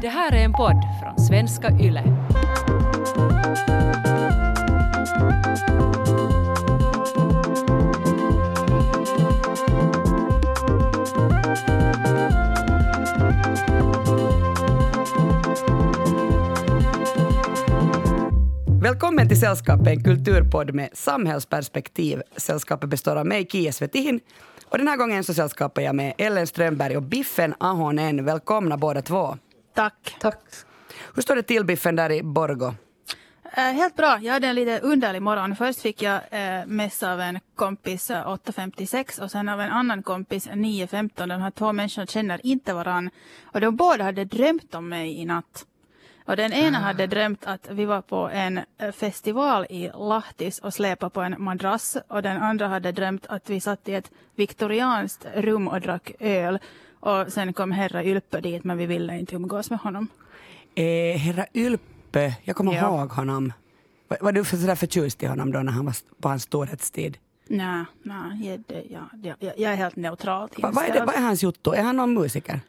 Det här är en podd från svenska YLE. Välkommen till Sällskapet, en kulturpodd med samhällsperspektiv. Sällskapet består av mig, Kia Svetihin, och den här gången så sällskapar jag med Ellen Strömberg och Biffen Ahonen. Välkomna båda två. Tack. Tack. Hur står det till Biffen där i Borgo? Eh, helt bra. Jag hade en lite underlig morgon. Först fick jag eh, mess av en kompis eh, 8.56 och sen av en annan kompis 9.15. De här två människorna känner inte varann. Och de båda hade drömt om mig i natt. Och den ena hade drömt att vi var på en eh, festival i Lahtis och släpade på en madrass. Och den andra hade drömt att vi satt i ett viktorianskt rum och drack öl. Och sen kom herra Ylpe dit men vi ville inte umgås med honom. Eh, herra Ylpe, jag kommer Ja. ihåg honom. Var, var du för, sådär förtjust i honom då när han var på hans storhetstid? Nej, nej, jag, det- ja, ja, ja, jag är helt neutralt Va, vad, är inställd. vad är hans jotto? Är han någon musiker?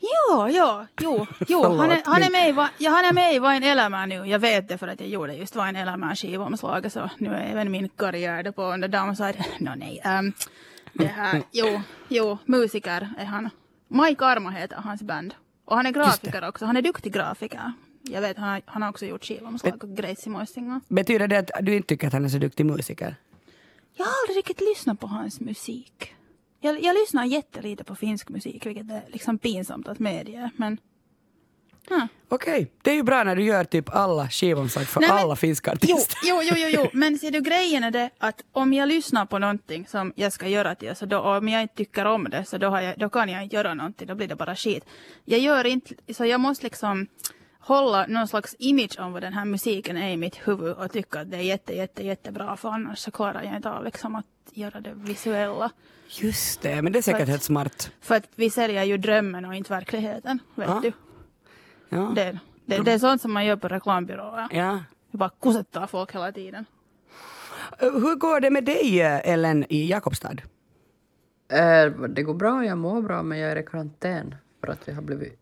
Ja, ja, jo, jo. Han, är, han, är med Va- ja, han är med i Vain Elämää nu. Jag vet det för att jag gjorde just Vain Elämää skivomslaget så nu är även min karriär på under downside. Nå nej, um, det här, jo, jo, musiker är han. Mike Arma heter hans band. Och han är grafiker också. Han är duktig grafiker. Jag vet, han har, han har också gjort skivomslag och grejs i Moisinga. Betyder det att du inte tycker att han är så duktig musiker? Jag har aldrig riktigt lyssnat på hans musik. Jag, jag lyssnar jättelite på finsk musik, vilket är liksom pinsamt att medge. Men ja. Okej, det är ju bra när du gör typ alla skivomslag för Nej, men- alla finska jo, artister. jo, jo, jo, jo, men ser du grejen är det att om jag lyssnar på någonting som jag ska göra till, så då, om jag inte tycker om det, så då, jag, då kan jag inte göra någonting, då blir det bara skit. Jag gör inte, så jag måste liksom hålla någon slags image om vad den här musiken är i mitt huvud och tycka att det är jätte, jätte, jättebra, för annars så klarar jag inte av liksom att göra det visuella. Just det, men det är säkert helt smart. För att vi säljer ju drömmen och inte verkligheten, vet Ja. du. Ja. Det, det, det är sånt som man gör på reklambyråer. Ja. Vi bara kusettar folk hela tiden. Hur går det med dig, Ellen, i Jakobstad? Eh, det går bra, jag mår bra, men jag är i karantän för att jag har blivit,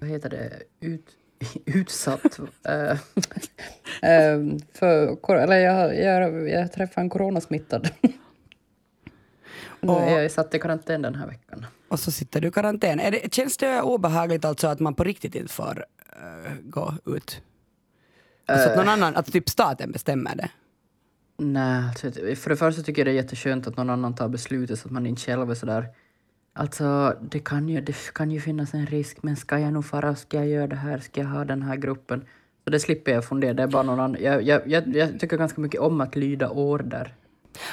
vad heter det, ut, utsatt. eh, eh, för, eller jag, jag, jag träffade en coronasmittad. Och- är jag satt i karantän den här veckan. Och så sitter du i karantän. Är det, känns det obehagligt alltså att man på riktigt inte får eh, gå ut? Alltså att någon annan, att typ staten bestämmer det? Nej, alltså, för det första tycker jag det är jätteskönt att någon annan tar beslutet så att man inte själv är sådär. Alltså, det kan, ju, det kan ju finnas en risk, men ska jag nog fara, ska jag göra det här, ska jag ha den här gruppen? Så det slipper jag fundera, det är bara någon annan. Jag, jag, jag, jag tycker ganska mycket om att lyda order.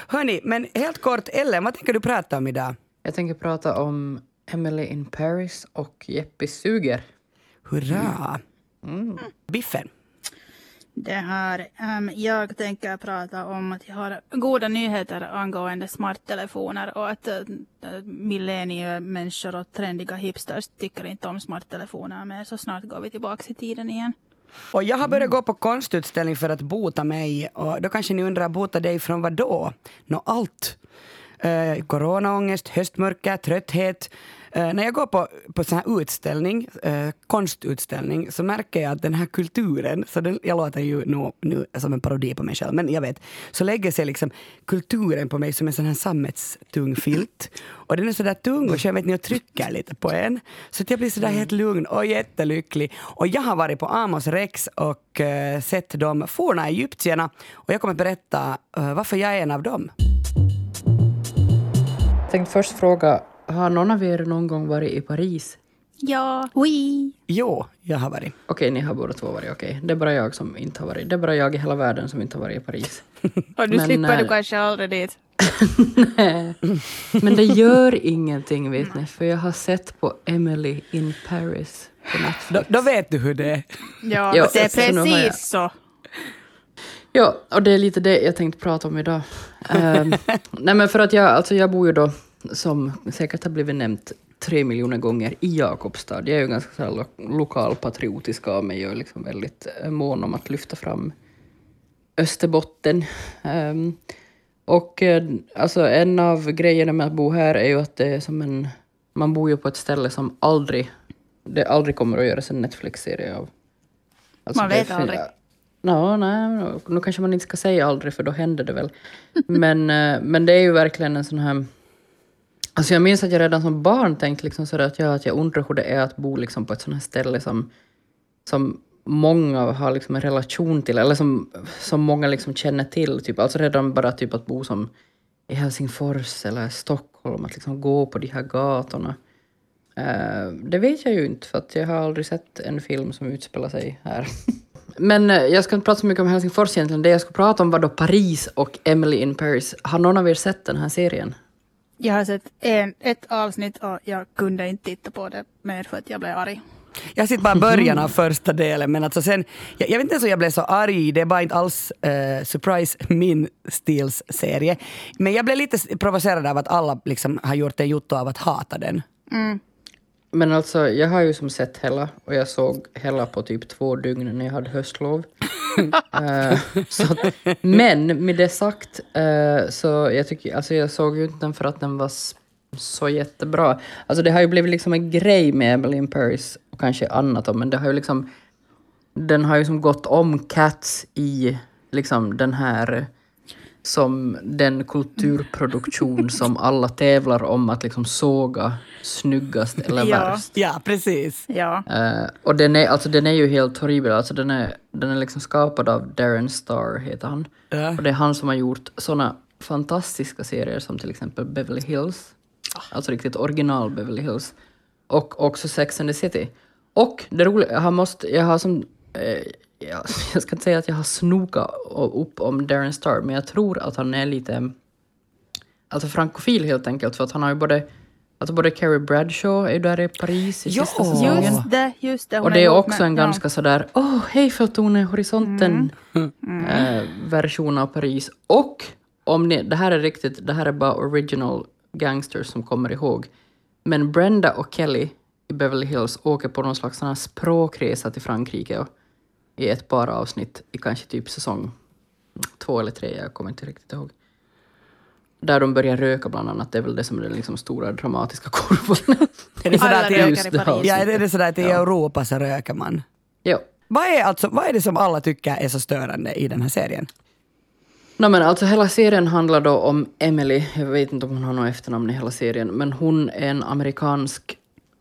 Hörni, men helt kort, Ellen, vad tänker du prata om idag? Jag tänker prata om Emily in Paris och Jeppy Suger. Hurra! Biffen. Det här, ehm, jag tänker prata om att jag har goda nyheter angående smarttelefoner och att uh, millenniemänniskor och trendiga hipsters tycker inte om smarttelefoner mer så snart går vi tillbaka i tiden igen. Och jag har börjat gå på konstutställning för att bota mig. Och då kanske ni undrar, bota dig från vad då? Nå, allt. Eh, coronaångest, höstmörker, trötthet. Eh, när jag går på, på sån här utställning, eh, konstutställning, så märker jag att den här kulturen, så den, jag låter ju nu, nu som en parodi på mig själv, men jag vet, så lägger sig liksom kulturen på mig som en sån här sammetstung filt. Och den är sådär tung och så vet ni och trycker lite på en. Så att jag blir sådär helt lugn och jättelycklig. Och jag har varit på Amos Rex och eh, sett de forna egyptierna och jag kommer berätta eh, varför jag är en av dem. Jag tänkte först fråga, har någon av er någon gång varit i Paris? Ja, oui. Jo, jag har varit. Okej, ni har båda två varit, okej. Det är bara jag som inte har varit. Det är bara jag i hela världen som inte har varit i Paris. Och du Men, slipper eh, du kanske aldrig dit. Men det gör ingenting, vet ni, för jag har sett på Emily in Paris på Netflix. Då, då vet du hur det är. Ja, Ja, det är så har jag- precis så. Ja, och det är lite det jag tänkte prata om idag. Ehm, nej, men för att jag, alltså jag bor ju då, som säkert har blivit nämnt tre miljoner gånger, i Jakobstad. Jag är ju ganska så här lo- lokalpatriotisk av mig och är liksom väldigt eh, mån om att lyfta fram Österbotten. Ehm, och eh, alltså en av grejerna med att bo här är ju att det är som en... Man bor ju på ett ställe som aldrig det aldrig kommer att göras en Netflix-serie av. Alltså, Man vet aldrig. Nå, nej, nu kanske man inte ska säga aldrig för då händer det väl. Men, eh, men det är ju verkligen en sån här... Alltså jag minns att jag redan som barn tänkte liksom sådär att, jag, att jag undrar hur det är att bo liksom på ett sånt här ställe som, som många har liksom en relation till, eller som, som många liksom känner till. Typ. Alltså redan bara typ att bo som i Helsingfors eller Stockholm, att liksom gå på de här gatorna. Uh, det vet jag ju inte, för att jag har aldrig sett en film som utspelar sig här. Men eh, jag ska inte prata så mycket om Helsingfors egentligen. Det jag ska prata om var då Paris och Emily in Paris. Har någon av er sett den här serien? Jag har sett en, ett avsnitt och jag kunde inte titta på det mer för att jag blev arg. Jag sitter bara i början av första delen, men alltså sen, jag, jag vet inte ens om jag blev så arg, det är bara inte alls eh, surprise min stils serie. Men jag blev lite provocerad av att alla liksom har gjort en jotto av att hata den. Men alltså, jag har ju som sett hela och jag såg hela på typ två dygn när jag hade höstlov. Så att, men med det sagt, eh, så jag tycker, alltså jag såg ju inte den för att den var så jättebra. Alltså det har ju blivit liksom en grej med Emily in Paris och kanske annat då, men det har ju liksom, den har ju som gått om Cats i liksom den här som den kulturproduktion som alla tävlar om att liksom såga snyggast eller Ja. värst. Ja, precis. Ja. Eh, och den är, alltså, den är ju helt horribel. Alltså, den, är, den är liksom skapad av Darren Star, heter han. Ja. Och det är han som har gjort såna fantastiska serier som till exempel Beverly Hills. Alltså riktigt original Beverly Hills. Och också Sex and the City. Och det roliga, jag har, måste, jag har som... Eh, jag, jag ska inte säga att jag har snokat upp om Darren Star, men jag tror att han är lite... Alltså frankofil helt enkelt, för att han har ju både... Alltså både Carrie Bradshaw är ju där i Paris i Ja. sista säsongen. Just det, just det. Och det är också med- en ja. ganska sådär, åh, Eiffeltornet i horisonten eh, version av Paris. Och om ni, det här är riktigt, det här är bara original gangsters som kommer ihåg. Men Brenda och Kelly i Beverly Hills åker på någon slags språkresa till Frankrike och, i ett par avsnitt i kanske typ säsong två eller tre, jag kommer inte riktigt ihåg. Där de börjar röka bland annat, det är väl det som är den liksom stora dramatiska kurvan. Är det sådär att i, Paris. ja, är det sådär att i Europa så röker man? ja. Vad är, alltså, vad är det som alla tycker är så störande i den här serien? No, men alltså hela serien handlar då om Emily, jag vet inte om hon har något efternamn i hela serien, men hon är en amerikansk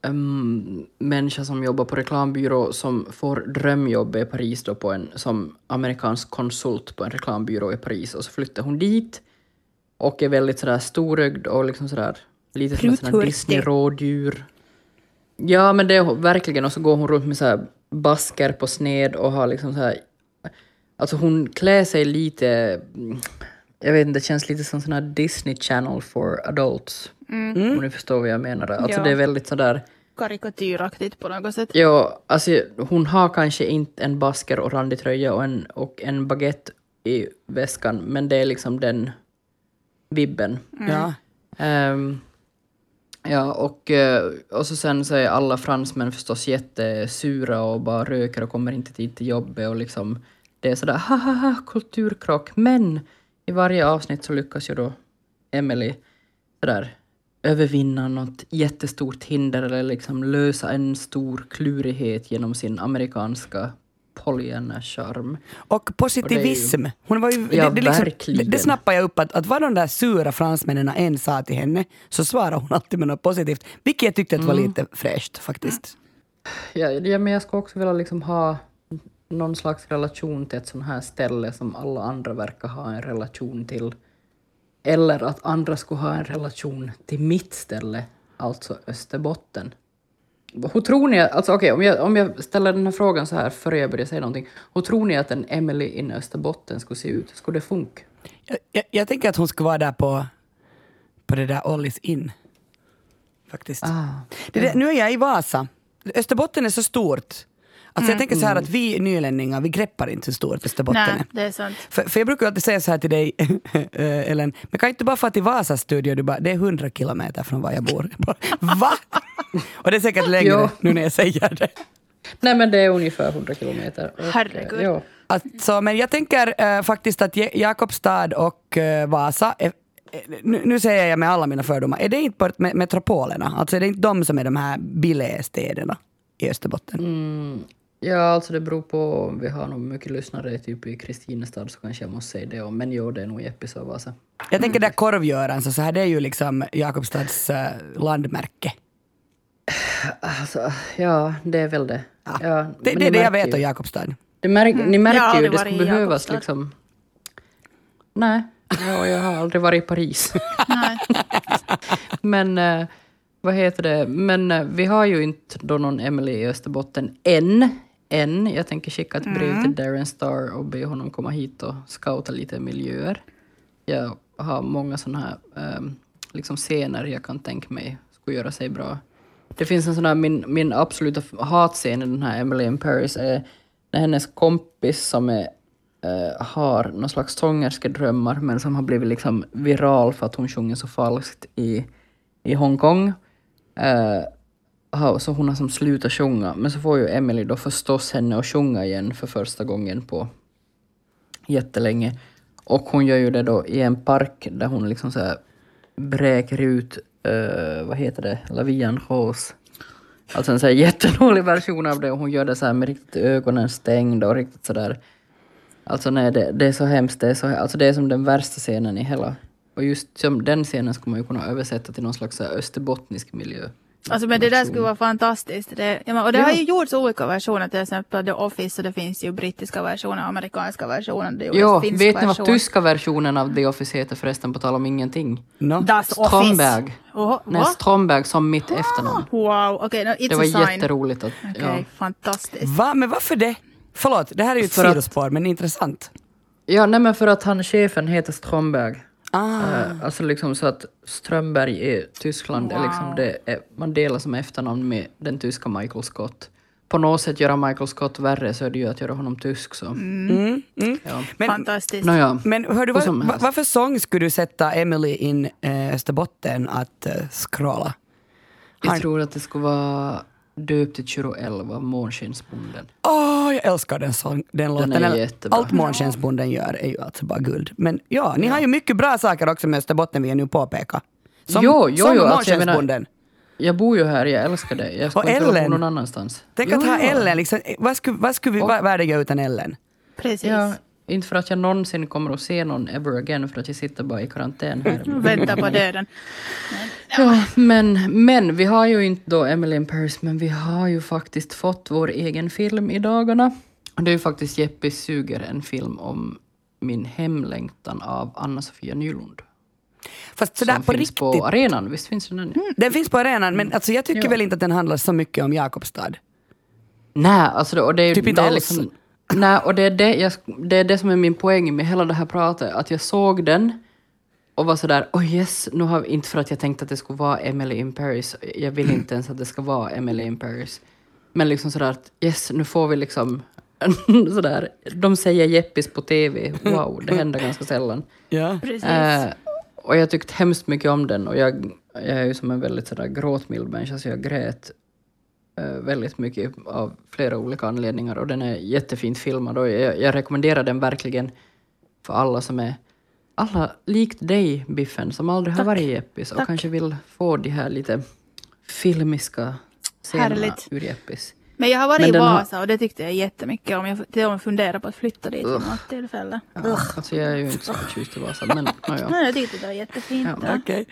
um, människa som jobbar på reklambyrå som får drömjobb i Paris då på en, som amerikansk konsult på en reklambyrå i Paris och så flyttar hon dit och är väldigt sådär storögd och liksom sådär lite som en. Disney-rådjur. Ja, men det är hon verkligen. Och så går hon runt med så basker på sned och har liksom så här... Alltså hon klär sig lite... mm, Jag vet inte, det känns lite som sån här Disney Channel for adults. Om ni förstår vad jag menar. Alltså Ja. det är väldigt sådär... Karikatyraktigt på något sätt. Ja, alltså hon har kanske inte en basker och randig tröja och en, och en baguette i väskan, men det är liksom den vibben. Ja. Ehm, ja, och, eh, och så sen så är alla fransmän förstås jättesura och bara röker och kommer inte tid till jobbet och liksom det är sådär ha ha ha kulturkrock. Men i varje avsnitt så lyckas ju då Emily sådär övervinna något jättestort hinder eller liksom lösa en stor klurighet genom sin amerikanska Pollyanna-charm. Och positivism. Hon var ju, Ja, det, det, liksom, verkligen. det, det snappade jag upp att, att vad de där sura fransmännen än sa till henne så svarade hon alltid med något positivt. Vilket jag tyckte att var Mm. lite fräscht faktiskt. Ja, ja, men jag skulle också vilja liksom ha någon slags relation till ett sånt här ställe som alla andra verkar ha en relation till. Eller att andra skulle ha en relation till mitt ställe, alltså Österbotten. Hur tror ni, alltså okej, om, jag, om jag ställer den här frågan så här före jag börjar säga någonting. Hur tror ni att en Emily in Österbotten skulle se ut? Skulle det funka? Jag, jag, jag tänker att hon ska vara där på, på det där Ollis in. Faktiskt. Ah, Det där, nu är jag i Vasa. Österbotten är så stort. Alltså jag tänker så här att vi nylänningar, vi greppar inte hur stort Österbotten Nej, är. det är sant. För, för jag brukar alltid säga så här till dig, eh, Ellen, men kan inte bara få till Vasas studio? Du bara, det är 100 kilometer från var jag bor. Jag bara, Va? Och det är säkert längre Jo. nu när jag säger det. Nej men det är ungefär 100 kilometer. Och, Herregud. Ja. Alltså, men jag tänker eh, faktiskt att Ja- Jakobstad och eh, Vasa, är, nu, nu säger jag med alla mina fördomar, är det inte med metropolerna? Alltså är det inte de som är de här billigstäderna i Österbotten? Mm, ja, alltså det beror på om vi har nog mycket lyssnare typ i Kristinestad så kanske jag måste säga det. Men jo, det är nog Jeppis och Vasa. Jag tänker där Korvgöran, så, så här, det är ju liksom Jakobstads eh, landmärke. Alltså, ja, det är väl det. Ja, Det, men det är det jag märker vet om Jakobstad. Det märk, Ni märker Jag ju, det skulle behövas Jakobstad. liksom... Nej, ja, jag har aldrig varit i Paris. Nej. Men eh, vad heter det? Men eh, vi har ju inte då någon Emily i Österbotten än. Än. Jag tänker skicka ett brev till Darren Star och be honom komma hit och scouta lite miljöer. Jag har många sådana här ehm, liksom scener jag kan tänka mig skulle göra sig bra. Det finns en sån här, min, min absoluta hatscen i den här Emily in Paris är när hennes kompis som är eh, har någon slags sångerskedrömmar men som har blivit liksom viral för att hon sjunger så falskt i, i Hongkong. Eh, så hon har som slutat sjunga. Men så får ju Emily då förstås henne att sjunga igen för första gången på jättelänge. Och hon gör ju det då i en park där hon liksom så här bräker ut, uh, vad heter det, Lavian Rose. Alltså en så här jättedålig version av det och hon gör det så här med riktigt ögonen stängda och riktigt sådär. Alltså nej, det, det är så hemskt. Det är, så, alltså det är som den värsta scenen i hela... Och just som den scenen skulle man ju kunna översätta till någon slags österbottnisk miljö. Alltså men det där skulle vara fantastiskt. Det, ja, men- och det Ja. har ju gjorts olika versioner, till exempel The Office, och det finns ju brittiska versioner, amerikanska versioner, det Ja, finsk vet ni vad version. tyska versionen av The Office heter förresten, på tal om ingenting? No? Das Stromberg. Office. Oh, Nej? Stromberg som mitt efternamn. Wow, okej, no, it's Det a var sign. jätteroligt att... Okej, Ja. fantastiskt. Va? Men varför det? Förlåt, det här är ju ett sidospår, men intressant. ja, nej men för att han, chefen heter Stromberg. Ah. Eh, alltså liksom så att Strömberg i Tyskland, är liksom Wow. det är, man delar som efternamn med den tyska Michael Scott. På något sätt göra Michael Scott värre så är det ju att göra honom tysk. Så. Mm, mm. Ja. Men, fantastiskt. Nåja. men hör du, vad, va, helst. varför sång skulle du sätta Emily in eh, Österbotten att eh, scrolla? Jag tror att det skulle vara Döpt till 2011 av Månskensbonden. Åh, jag älskar den, sång, den låten. är Eller, jättebra. Allt Månskensbonden gör är ju alltså bara guld. Men ja, ni har ju mycket bra saker också med Österbotten vill jag nu påpeka. Som, Jo, jo, som jo, alltså Månskensbonden. Jag bor ju här, jag älskar det. Jag skulle inte bo någon annanstans. Tänk Jo, att ha. Ellen, liksom, vad skulle, vad skulle vi Och- va- världen göra utan Ellen? Precis. Ja, inte för att jag någonsin kommer att se någon ever again för att jag sitter bara i karantän här. Vänta på döden. Ja, men, men vi har ju inte då Emily in Paris, men vi har ju faktiskt fått vår egen film i dagarna. Det är ju faktiskt Jeppe Suger, en film om min hemlängtan av Anna-Sofia Nylund. Fast sådär som på finns riktigt. på arenan, visst finns den? Mm. Den finns på arenan, men alltså, jag tycker Ja. väl inte att den handlar så mycket om Jakobstad. Nej, alltså det, och det är ju... Typ inte det är alls. Nej, och det är det, jag, det är det som är min poäng med hela det här pratet, att jag såg den och var sådär, oh yes, nu har vi, inte för att jag tänkte att det skulle vara Emily in Paris, jag vill inte ens att det ska vara Emily in Paris. Men liksom sådär att yes, nu får vi liksom sådär, de säger Jeppis på TV, wow, det händer ganska sällan. Ja. Precis. Eh, och jag tyckte hemskt mycket om den och jag, jag är ju som en väldigt sådär gråtmild människa så jag grät väldigt mycket av flera olika anledningar och den är jättefint filmad och jag, jag rekommenderar den verkligen för alla som är alla likt dig Biffen som aldrig har varit i Jeppis och Tack. kanske vill få de här lite filmiska scenerna Härligt. ur Jeppis. Men jag har varit Men i den har- Vasa och det tyckte jag jättemycket om. Jag till och med funderar på att flytta dit vid något tillfälle. Ja, alltså jag är ju inte så förtjust i Vasa men nåja. Nej, jag tyckte det var jättefint. Ja, där. Okej.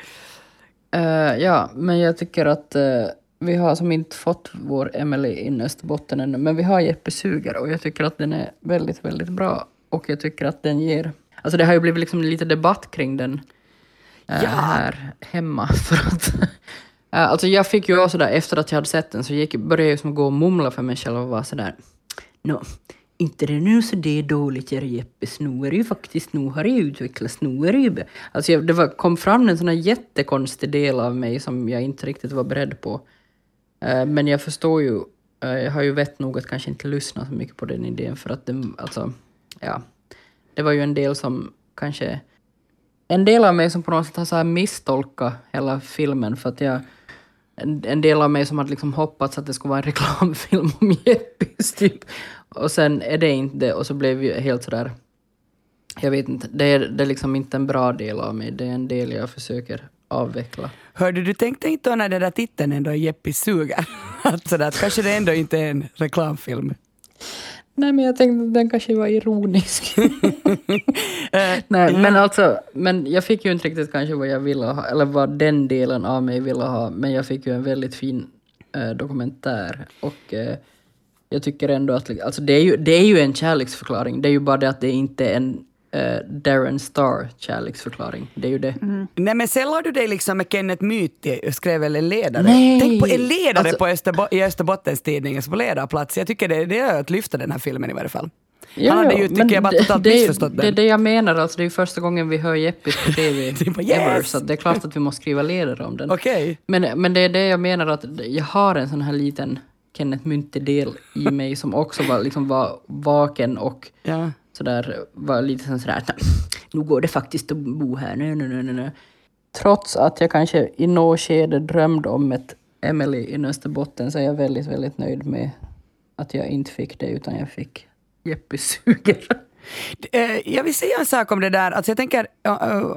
Eh, ja, men jag tycker att eh, vi har som inte fått vår Emily in Österbotten ännu, men vi har Jeppe Suger och jag tycker att den är väldigt, väldigt bra. Och jag tycker att den ger... Alltså det har ju blivit liksom lite debatt kring den eh, Ja. här hemma. För att, eh, alltså jag fick ju också där, efter att jag hade sett den så gick, började jag som gå och mumla för mig själv och vara sådär... Nå, inte det nu så det är dåligt göra Jeppes, nu är det ju faktiskt, nu har det ju utvecklats, nu är det ju... be-" Alltså jag, det var, kom fram en sån här jättekonstig del av mig som jag inte riktigt var beredd på. Eh, men jag förstår ju, eh, jag har ju vett nog att kanske inte lyssna så mycket på den idén för att den, alltså, ja. Det var ju en del som kanske, en del av mig som på något sätt har så här misstolkat hela filmen för att jag, en, en del av mig som hade liksom hoppats att det skulle vara en reklamfilm om Jeppis typ. Och sen är det inte det och så blev jag helt sådär, jag vet inte, det är, det är liksom inte en bra del av mig, det är en del jag försöker avveckla. Hörde du tänkte inte när den där titeln ändå är Jeppis suger? Att sådär, att kanske det ändå inte är en reklamfilm. Nej, men jag tänkte att den kanske var ironisk. Eh, Nej, men alltså, men jag fick ju inte riktigt kanske vad jag ville ha, eller vad den delen av mig ville ha, men jag fick ju en väldigt fin eh, dokumentär och eh, jag tycker ändå att alltså det, är ju, det är ju en kärleksförklaring, det är ju bara det att det inte är en eh, Darren Star kärleksförklaring. Det är ju det. Nej men sällar du dig liksom med Kenneth Myhti skrev väl en ledare? Nej. Tänk på en ledare Alltså- på Österbo- i Österbottens-Tidningen på ledarplats. Jag tycker det, det är att lyfta den här filmen i varje fall. Han hade ju, tycker jag, bara det- totalt det, är- missförstått Det är den. det jag menar, alltså det är ju första gången vi hör Jeppis på TV Det är bara, ever, yes! så det är klart att vi måste skriva ledare om den. Okej. Men, men det är det jag menar att jag har en sån här liten Kenneth Mynte-del i mig som också var, liksom var vaken och Ja. Sådär, var lite sådär att nu går det faktiskt att bo här. Nej, nej, nej, nej. Trots att jag kanske i något skede drömde om ett Emily i Österbotten så är jag väldigt, väldigt nöjd med att jag inte fick det utan jag fick Jeppe Suger. Eh, Jag vill säga en sak om det där. Alltså jag tänker,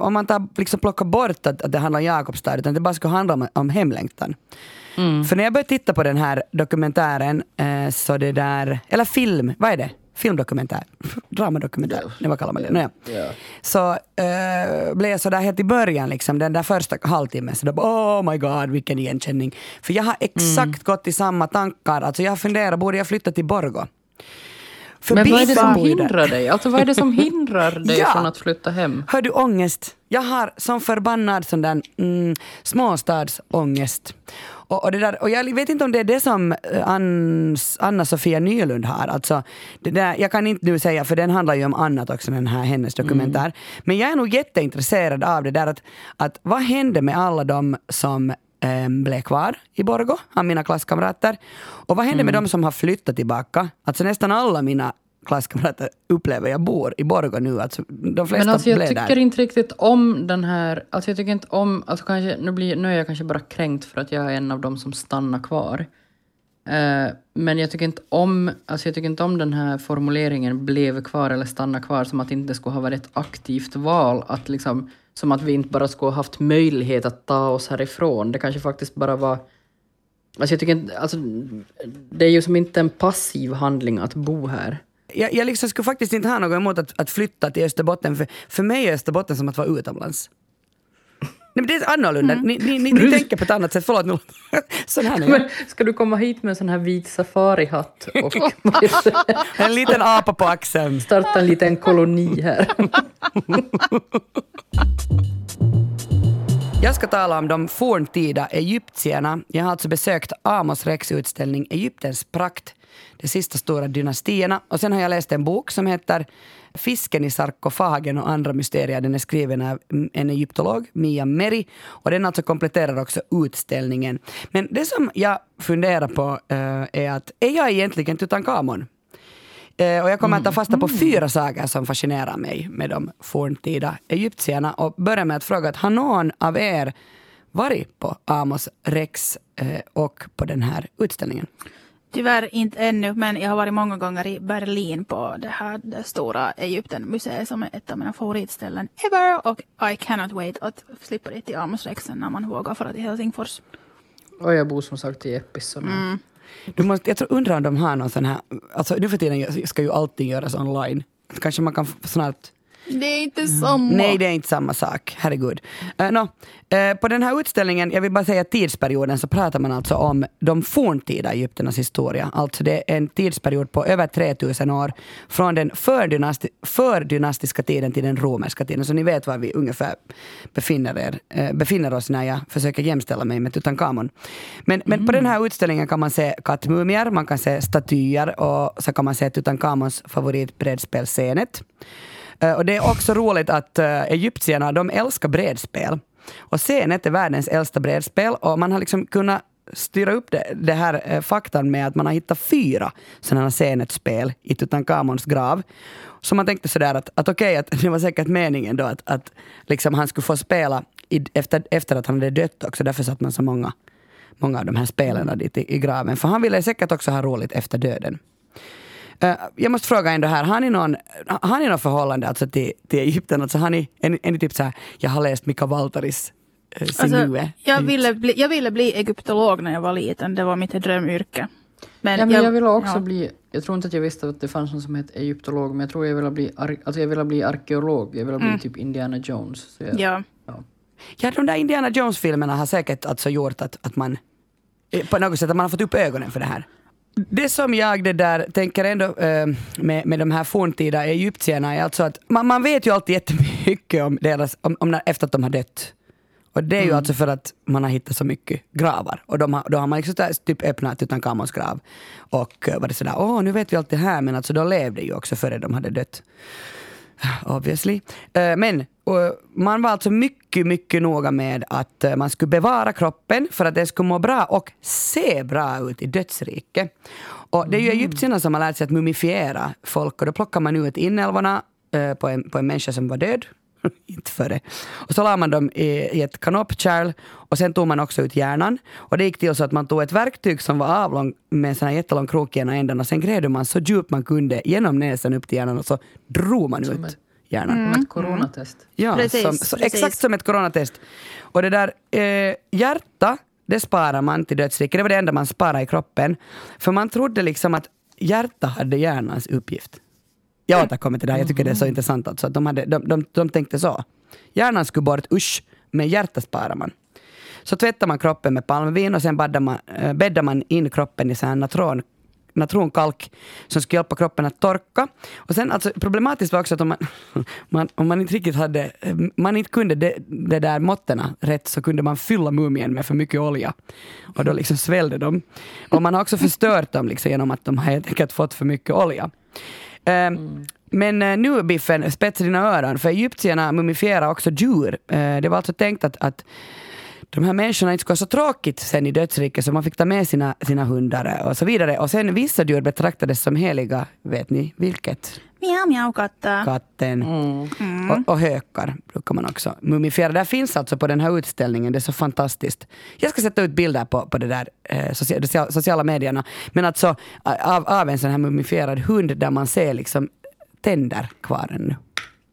om man tar, liksom plockar bort att, att det handlar om Jakobstad, utan det bara ska handla om, om hemlängtan. För när jag började titta på den här dokumentären, eh, så det där, eller film, vad är det? Filmdokumentär? Dramadokumentär? Nej, vad kallar man det? Nåja. Ja. Så eh, blev jag sådär helt i början, liksom, den där första halvtimmen, så då oh my god vilken igenkänning. För jag har exakt gått i samma tankar, alltså jag har funderat, borde jag flytta till Borgå? För Men vad är det som hindrar dig? Alltså vad är det som hindrar dig Ja. från att flytta hem? Hör du ångest? Jag har som förbannad sån där mm, småstadsångest. Och, och, det där, och jag vet inte om det är det som eh, Anna-Sofia Nylund har. Alltså, det där, jag kan inte nu säga, för den handlar ju om annat också, den här hennes dokumentär. Men jag är nog jätteintresserad av det där att, att vad hände med alla de som eh, blev kvar i Borgå, av mina klasskamrater. Och vad hände med de som har flyttat tillbaka? Alltså nästan alla mina klasskamrater upplever jag bor i Borgå nu. Alltså, de flesta Men alltså jag tycker där. inte riktigt om den här, alltså jag tycker inte om, alltså kanske, nu, blir, nu är jag kanske bara kränkt för att jag är en av dem som stannar kvar. Eh, men jag tycker inte om, alltså jag tycker inte om den här formuleringen blev kvar eller stanna kvar som att det inte skulle ha varit ett aktivt val. Att liksom, som att vi inte bara skulle ha haft möjlighet att ta oss härifrån. Det kanske faktiskt bara var Alltså jag tycker inte, alltså, det är ju som inte en passiv handling att bo här. Jag, jag liksom skulle faktiskt inte ha något emot att, att flytta till Österbotten. För, för mig är Österbotten som att vara utomlands. Nej, men det är annorlunda. Ni, ni, ni, ni tänker på ett annat sätt. Förlåt, nu. Sån här. Men ska du komma hit med en sån här vit safarihatt och En liten apa på axeln. starta en liten koloni här? Jag ska tala om de forntida egyptierna. Jag har alltså besökt Amos Rex utställning Egyptens prakt, de sista stora dynastierna. Och sen har jag läst en bok som heter Fisken i sarkofagen och andra mysterier. Den är skriven av en egyptolog, Mia Meri. Och den alltså kompletterar också utställningen. Men det som jag funderar på eh, är att, är jag egentligen Tutankhamon? Eh, och jag kommer att ta fasta på fyra saker som fascinerar mig med de forntida egyptierna. Och börja med att fråga, att har någon av er varit på Amos Rex eh, och på den här utställningen? Tyvärr inte ännu, men jag har varit många gånger i Berlin på det här det stora Egyptenmuseet som är ett av mina favoritställen ever. Och I cannot wait att slippa dit till Amos Rexen när man vågar fara till Helsingfors. Och jag bor som sagt i Eppis. så nu- Du måste, jag tror, undrar om de har någon sån här, alltså nu för tiden ska ju allting göras online. Kanske man kan snart Det är inte samma. Nej, det är inte samma sak. Herregud. Uh, no. Eh, på den här utställningen, jag vill bara säga tidsperioden, så pratar man alltså om de forntida Egypternas historia. Alltså det är en tidsperiod på över 3000 år. Från den fördynasti fördynastiska tiden till den romerska tiden. Så ni vet var vi ungefär befinner, er, eh, befinner oss när jag försöker jämställa mig med Tutankhamon. Men, men på den här utställningen kan man se kattmumier, man kan se statyer och så kan man se Tutankhamons favoritbrädspel Senet. Eh, och det är också roligt att eh, egyptierna, de älskar brädspel. Och Senet är världens äldsta brädspel och man har liksom kunnat styra upp det, det här eh, faktan med att man har hittat fyra sådana Senet-spel i Tutankhamons grav. Så man tänkte sådär att, att okej, att det var säkert meningen då att, att liksom han skulle få spela i, efter, efter att han hade dött också. Därför satt man så många, många av de här spelen dit i, i graven. För han ville säkert också ha roligt efter döden. Eh, jag måste fråga ändå här, har ni någon, har ni någon förhållande alltså till, till Egypten? Alltså har ni, är, ni- är ni typ så här, jag har läst Mika Valtaris eh, Alltså, jag, ville bli, jag ville bli egyptolog när jag var liten. Det var mitt drömyrke. Men, Ja, men jag ville också ja. bli, jag tror inte att jag visste att det fanns någon som hette egyptolog, men jag tror jag ville bli, ar, alltså jag ville bli arkeolog, jag ville bli typ Indiana Jones. Så jag, Ja. ja. Ja, de där Indiana Jones-filmerna har säkert alltså gjort att, att man eh, på något sätt att man har fått upp ögonen för det här. Det som jag det där tänker ändå eh, med, med de här forntida egyptierna är alltså att man, man vet ju alltid jättemycket om deras, om, om när, efter att de har dött. Och det är ju alltså för att man har hittat så mycket gravar. Och de har, då har man liksom där typ öppnat Tutankhamons grav. Och eh, var det sådär, åh nu vet vi allt det här, men alltså de levde ju också före de hade dött. Obviously. Eh, Men man var alltså mycket, mycket noga med att eh, man skulle bevara kroppen för att den skulle må bra och se bra ut i dödsriket. Och det är ju egyptierna som har lärt sig att mumifiera folk och då plockar man ut inälvorna eh, på en, på en människa som var död. Inte före. Och så la man dem i, i ett kanopkärl och sen tog man också ut hjärnan. Och det gick till så att man tog ett verktyg som var avlång med en sån här jättelång krok i ena änden och sen grävde man så djupt man kunde genom näsan upp till hjärnan och så drog man Som ut ett- hjärnan. Som ett coronatest. Ja, Precis, som, så, precis. exakt som ett coronatest. Och det där eh, hjärta, det sparar man till dödsriket. Det var det enda man sparade i kroppen. För man trodde liksom att hjärta hade hjärnans uppgift. Jag återkommer till det här, jag tycker det är så intressant. Alltså, de, hade, de, de, de tänkte så. Hjärnan skulle bort, usch, men hjärta sparar man. Så tvättar man kroppen med palmvin och sen bäddar man, eh, bäddar man in kroppen i så här natron, natronkalk som ska hjälpa kroppen att torka. Och sen alltså, problematiskt var också att om man, man, om man inte riktigt hade, man inte kunde det, det där måttena rätt så kunde man fylla mumien med för mycket olja. Och då liksom svällde de. Och man har också förstört dem liksom genom att de har helt enkelt fått för mycket olja. Ehm, Men eh, nu Biffen, spetsa dina öron, för egyptierna mumifierar också djur. Eh, det var alltså tänkt att, att de här människorna inte skulle ha så tråkigt sen i dödsriket så man fick ta med sina, sina hundar och så vidare. Och sen vissa djur betraktades som heliga, vet ni vilket? Miau, miau, katta. Katten och, och hökar brukar man också mumifiera. Det finns alltså på den här utställningen, det är så fantastiskt. Jag ska sätta ut bilder på, på det där eh, sociala medierna. Men alltså av, av en sån här mumifierad hund där man ser liksom tänder kvar ännu.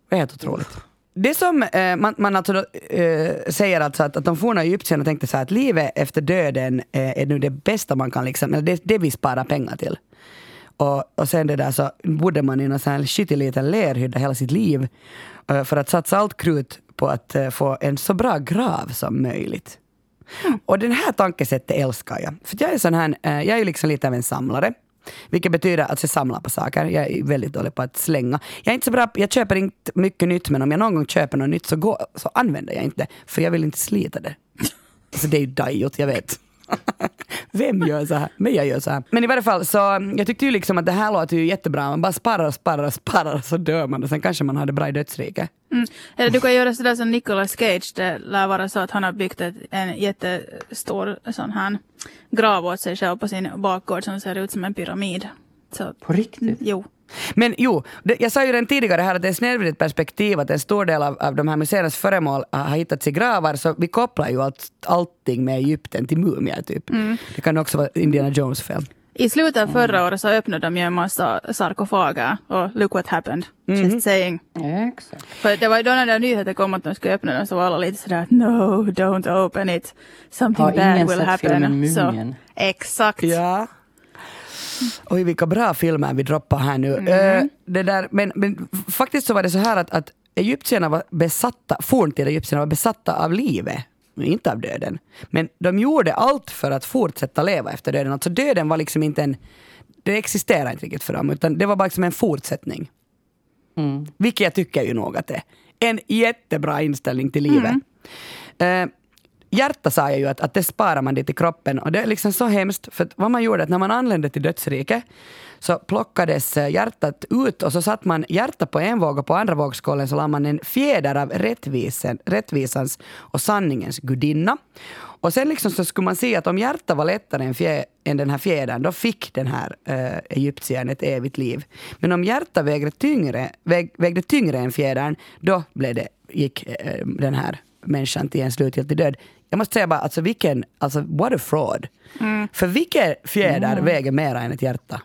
Det är helt otroligt. Det som eh, man, man alltså då, eh, säger alltså att, att de forna egyptierna tänkte så här att livet efter döden eh, är nu det bästa man kan, liksom, eller det, det vi sparar pengar till. Och, och sen det där så bodde man i sån här skitig liten lerhydda hela sitt liv eh, för att satsa allt krut på att eh, få en så bra grav som möjligt. Och den här tankesättet älskar jag. För jag är sån här, eh, jag är liksom lite av en samlare. Vilket betyder att jag samlar på saker. Jag är väldigt dålig på att slänga. Jag är inte så bra, jag köper inte mycket nytt men om jag någon gång köper något nytt så, går, så använder jag inte det. För jag vill inte slita det. Alltså det är ju dajot, jag vet. Vem gör så här? Men jag gör så här. Men i varje fall så, jag tyckte ju liksom att det här låter ju jättebra. Man bara sparar och sparar och sparar så dör man och sen kanske man har det bra i dödsriket. Mm. Eller du kan göra sådär som Nicolas Cage. Det lär vara så att han har byggt ett, en jättestor sån här grav åt sig själv på sin bakgård som ser ut som en pyramid. Så, På riktigt? jo. Men jo, det, jag sa ju redan tidigare här att det är snedvridet perspektiv att en stor del av, av de här museernas föremål har hittats i gravar så vi kopplar ju allt, allting med Egypten till mumier typ. Det kan också vara Indiana Jones fel. I slutet av förra året så öppnade de ju en massa sarkofager och look what happened. Just saying. Exakt. För det var ju då när den nyheten kom att de skulle öppna den så var alla lite sådär no, don't open it. Something Har ingen bad will sett happen. filmen Så, Mumien? exakt. Ja. Oj, vilka bra filmer vi droppar här nu. Eh, det där, men, men faktiskt så var det så här att, att egyptierna var besatta, forntida egyptierna var besatta av livet, inte av döden. Men de gjorde allt för att fortsätta leva efter döden. Alltså döden var liksom inte en... Det existerade inte riktigt för dem, utan det var bara liksom en fortsättning. Mm. Vilket jag tycker ju det är. En jättebra inställning till livet. Eh, hjärta sa jag ju att, att det sparar man dit i kroppen och det är liksom så hemskt för vad man gjorde att när man anlände till dödsriket så plockades eh, hjärtat ut och så satt man hjärtat på en våg och på andra vågskålen så la man en fjäder av rättvisen, rättvisans och sanningens gudinna. Och sen liksom så skulle man se att om hjärtat var lättare än, fjä, än den här fjädern, då fick den här eh, äh, egyptiern ett evigt liv. Men om hjärtat vägde tyngre, väg, vägde tyngre än fjädern, då blev det, gick äh, den här människan till en slutgiltig död. Jag måste säga bara, alltså vilken, alltså what a fraud. För vilken fjäder väger mera än ett hjärta?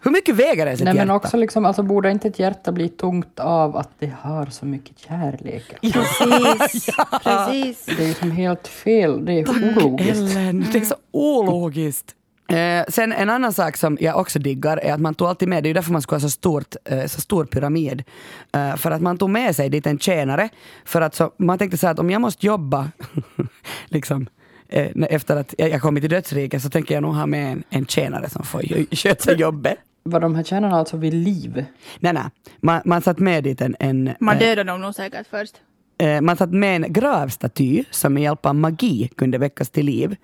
Hur mycket väger ens ett Nej, hjärta? men också liksom, alltså, borde inte ett hjärta bli tungt av att det har så mycket kärlek? Precis. Precis. Det är ju som helt fel. Det är ologiskt. Ellen, det är så ologiskt. Eh, sen en annan sak som jag också diggar är att man tog alltid med, det är ju därför man skulle ha så, stort, eh, så stor pyramid. Eh, för att man tog med sig dit en tjänare. För att så, man tänkte så här att om jag måste jobba liksom, eh, efter att jag kommit till dödsriket så tänker jag nog ha med en, en tjänare som får sköta jobbet. Var de här tjänarna alltså vid liv? Nej, nej. Man, man satt med dit en, en Man eh, dödade dem nog säkert först. eh, man satt med en gravstaty som med hjälp av magi kunde väckas till liv.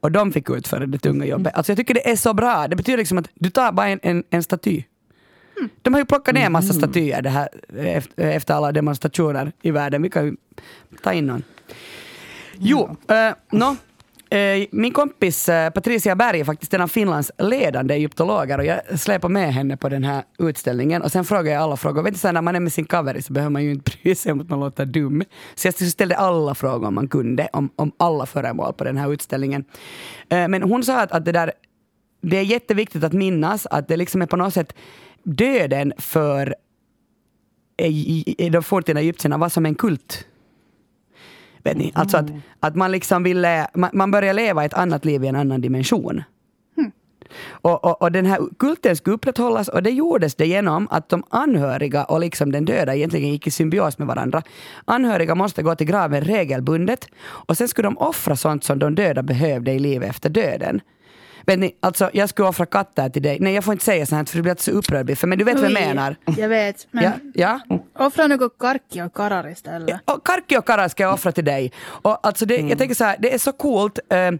Och de fick utföra det tunga jobbet. Alltså jag tycker det är så bra. Det betyder liksom att du tar bara en, en, en staty. De har ju plockat ner en massa statyer det här, efter, alla demonstrationer i världen. Vi kan ju ta in någon. Jo, eh, nå, eh, Eh, min kompis eh, Patricia Berg är faktiskt en av Finlands ledande egyptologer och jag släpar med henne på den här utställningen och sen frågar jag alla frågor. Vet du, så här, när man är med sin cover så behöver man ju inte bry sig om att man låter dum. Så jag ställde alla frågor man kunde om, om alla föremål på den här utställningen. Eh, men hon sa att, att det där det är jätteviktigt att minnas att det liksom är på något sätt döden för de forntida egyptierna var som en kult. Vet ni? Alltså att, att man liksom ville, man, man börjar leva ett annat liv i en annan dimension. Och, och, och den här kulten skulle upprätthållas och det gjordes det genom att de anhöriga och liksom den döda egentligen gick i symbios med varandra. Anhöriga måste gå till graven regelbundet och sen skulle de offra sånt som de döda behövde i livet efter döden. Vet ni, alltså jag skulle offra katter till dig. Nej jag får inte säga så här för du blir så upprörd. För, men du vet vad jag menar. Jag vet. Men Ja, ja. offra något karki och karar istället. Och Karki och Kara ska jag offra till dig. Och alltså det, Jag tänker så här, det är så coolt. eh,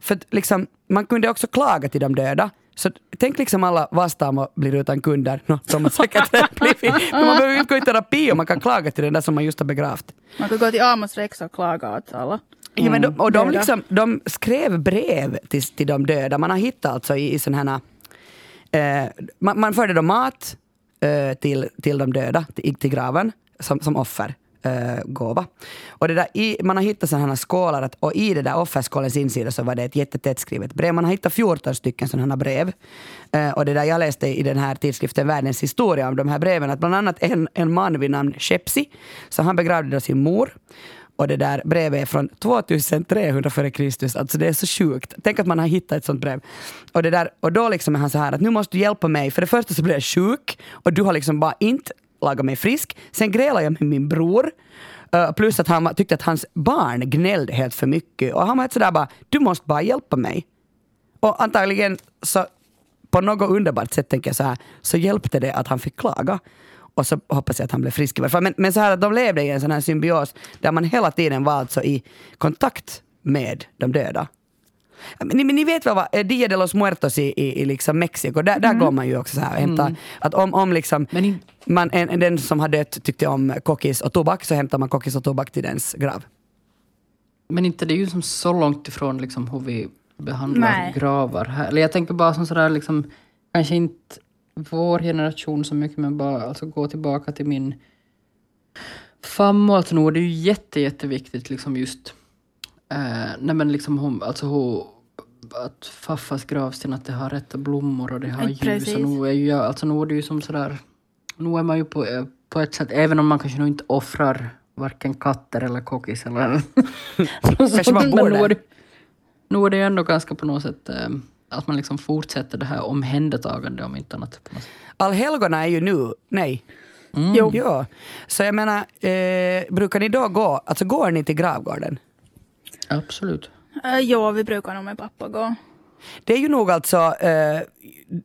för liksom, man kunde också klaga till de döda. Så tänk liksom alla Vastaamo blir utan kunder. No, de har säkert blivit. Men man behöver inte gå i terapi och man kan klaga till den där som man just har begravt. Man kan gå till Amos Rex och klaga åt alla. Ja, men de, och de, liksom, de skrev brev till, till de döda. Man har hittat alltså i, i sådana här... Eh, man, man förde då mat eh, till, till de döda, till, till graven, som, som offer. Eh, gåva. Och det där, i, man har hittat sådana här skålar att, och i det där offerskålens insida så var det ett jättetätt skrivet brev. Man har hittat 14 stycken sådana här brev. Eh, och det där, jag läste i den här tidskriften Världens historia om de här breven att bland annat en, en man vid namn Shepsi, så han begravde då sin mor. Och det där brevet är från 2300 före Kristus. Alltså det är så sjukt. Tänk att man har hittat ett sånt brev. Och, det där, och då liksom är han så här att nu måste du hjälpa mig. För det första så blir jag sjuk och du har liksom bara inte lagat mig frisk. Sen grälade jag med min bror. Uh, plus att han tyckte att hans barn gnällde helt för mycket. Och han var helt sådär bara, du måste bara hjälpa mig. Och antagligen så på något underbart sätt tänker jag så här, så hjälpte det att han fick klaga. Och så hoppas jag att han blev frisk i varje fall. Men, men så här att de levde i en sån här symbios där man hela tiden var alltså i kontakt med de döda. Ni, men ni vet väl vad, eh, Dia de los Muertos i, i, i liksom Mexiko, där, där går man ju också så här och hämtar, att om, om liksom in- man, en, en, den som har dött tyckte om kokis och tobak så hämtar man kokis och tobak till dens grav. Men inte det är ju som så långt ifrån liksom hur vi behandlar Nej. gravar här. Eller jag tänker bara som sådär liksom, kanske inte vår generation så mycket men bara alltså gå tillbaka till min farmor. Alltså nog är det ju jätte, jätteviktigt liksom just eh, nej men liksom hon, alltså hon, att faffas gravsten att det har rätta blommor och det har Ja, ljus. precis. Och nu är ju jag, alltså nu är det ju som sådär, nu är man ju på, eh, på ett sätt, även om man kanske nog inte offrar varken katter eller kokis eller Kanske man men nu är, det, nu är det ändå ganska på något sätt eh, att man liksom fortsätter det här omhändertagande om inte annat. Allhelgona är ju nu, nej. Jo. Ja. Så jag menar, eh, brukar ni då gå, alltså går ni till gravgården? Absolut. Uh, jo, vi brukar nog med pappa gå. Det är ju nog alltså, eh,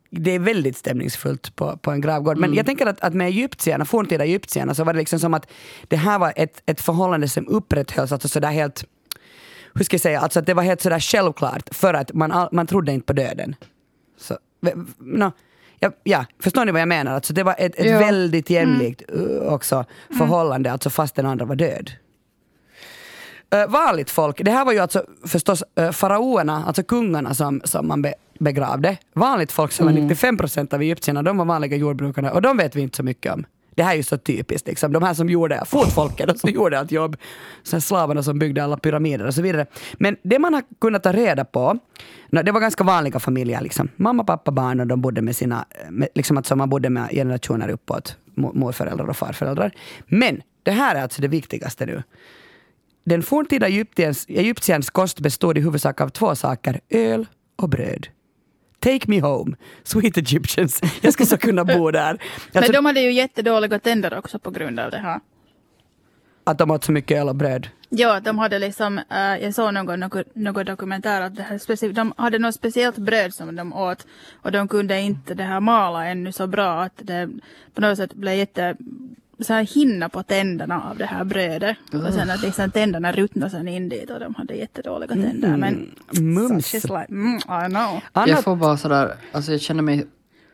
det är väldigt stämningsfullt på, på en gravgård. Men jag tänker att, att med egyptierna, forntida egyptierna, så var det liksom som att det här var ett, ett förhållande som upprätthölls alltså sådär helt, hur ska jag säga, alltså att det var helt sådär självklart för att man, all- man trodde inte på döden. Så, no, ja, ja, förstår ni vad jag menar? Alltså det var ett, ett Ja. väldigt jämlikt uh, också förhållande, alltså fast den andra var död. Uh, vanligt folk, det här var ju alltså förstås uh, faraoerna, alltså kungarna som, som man be, begravde. Vanligt folk som var 95 procent av egyptierna, de var vanliga jordbrukare och de vet vi inte så mycket om. Det här är ju så typiskt. Liksom. De här som gjorde, fotfolket, de som gjorde allt jobb. Sen slavarna som byggde alla pyramider och så vidare. Men det man har kunnat ta reda på, det var ganska vanliga familjer. Liksom. Mamma, pappa, barn och de bodde med sina, med, liksom att man bodde med generationer uppåt. Morföräldrar och farföräldrar. Men det här är alltså det viktigaste nu. Den forntida Egyptiens, Egyptiens kost bestod i huvudsak av två saker, öl och bröd. Take me home, sweet Egyptians. Jag skulle så kunna bo där. Men Alltså, de hade ju jättedåliga tänder också på grund av det här. Att de åt så mycket och bröd. Ja, de hade liksom, äh, jag såg någon, någon, någon dokumentär att det här de hade något speciellt bröd som de åt och de kunde inte det här mala ännu så bra att det på något sätt blev jätte så här hinna på tänderna av det här brödet. Och sen att liksom tänderna ruttnade sen in dit och de hade jättedåliga tänder. Men mums. like, mm, I know. Annat, Jag får bara sådär, alltså jag känner mig